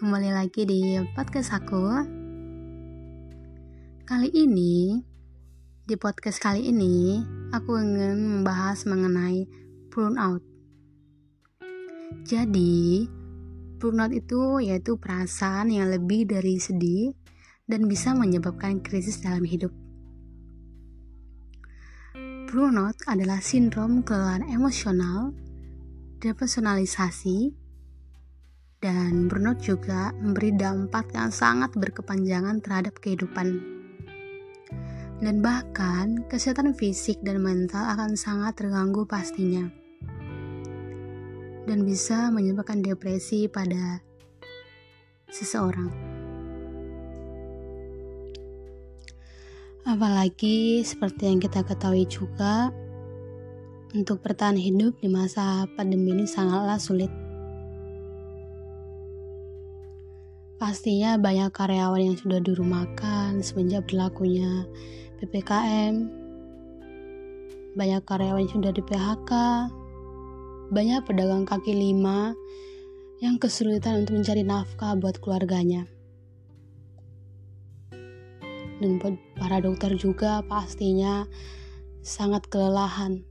kembali lagi di podcast aku. Kali ini, di podcast kali ini, aku ingin membahas mengenai burnout. Jadi, burnout itu yaitu perasaan yang lebih dari sedih dan bisa menyebabkan krisis dalam hidup. Burnout adalah sindrom kelelahan emosional, depersonalisasi, dan burnout juga memberi dampak yang sangat berkepanjangan terhadap kehidupan. Dan bahkan kesehatan fisik dan mental akan sangat terganggu pastinya. Dan bisa menyebabkan depresi pada seseorang. Apalagi seperti yang kita ketahui juga, untuk bertahan hidup di masa pandemi ini sangatlah sulit. Pastinya banyak karyawan yang sudah dirumahkan semenjak berlakunya PPKM. Banyak karyawan yang sudah di PHK. Banyak pedagang kaki lima yang kesulitan untuk mencari nafkah buat keluarganya dan buat para dokter juga pastinya sangat kelelahan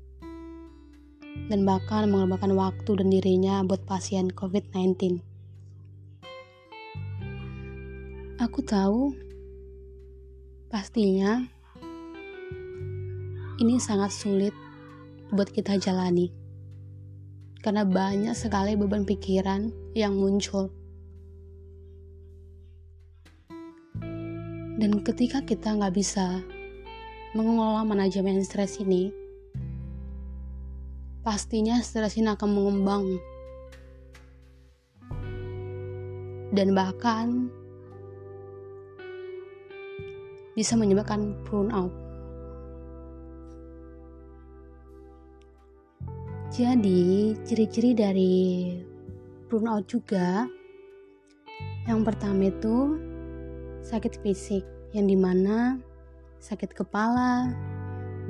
dan bahkan mengorbankan waktu dan dirinya buat pasien COVID-19. Aku tahu. Pastinya ini sangat sulit buat kita jalani. Karena banyak sekali beban pikiran yang muncul. Dan ketika kita nggak bisa mengelola manajemen stres ini, pastinya stres ini akan mengembang. Dan bahkan bisa menyebabkan burnout. Jadi, ciri-ciri dari burnout juga yang pertama itu sakit fisik yang di mana sakit kepala,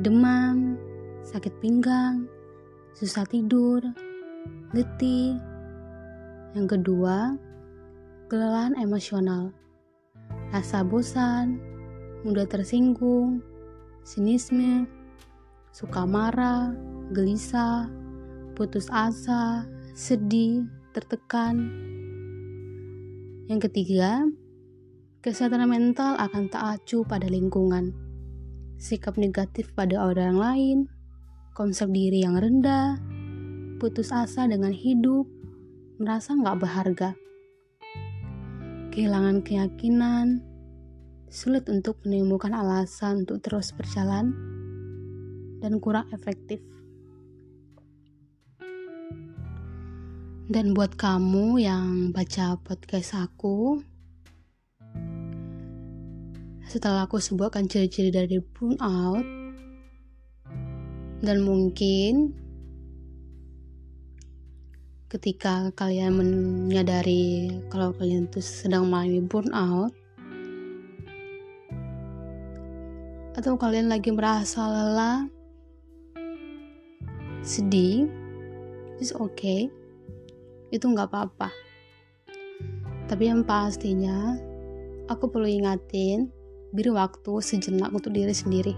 demam, sakit pinggang, susah tidur, letih. Yang kedua, kelelahan emosional, rasa bosan, mudah tersinggung, sinisme, suka marah, gelisah, putus asa, sedih, tertekan. Yang ketiga, Kesehatan mental akan tak acuh pada lingkungan, sikap negatif pada orang lain, konsep diri yang rendah, putus asa dengan hidup, merasa nggak berharga, kehilangan keyakinan, sulit untuk menemukan alasan untuk terus berjalan, dan kurang efektif. Dan buat kamu yang baca podcast aku, setelah aku sebutkan ciri-ciri dari burnout dan mungkin ketika kalian menyadari kalau kalian itu sedang mengalami burnout atau kalian lagi merasa lelah sedih it's okay itu nggak apa-apa tapi yang pastinya aku perlu ingatin beri waktu sejenak untuk diri sendiri.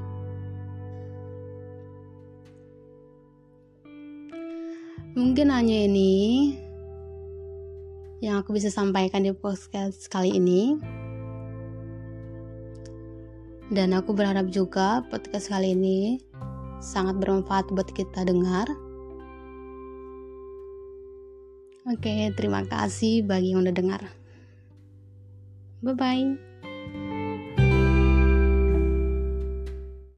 Mungkin hanya ini yang aku bisa sampaikan di podcast kali ini. Dan aku berharap juga podcast kali ini sangat bermanfaat buat kita dengar. Oke, terima kasih bagi yang udah dengar. Bye bye.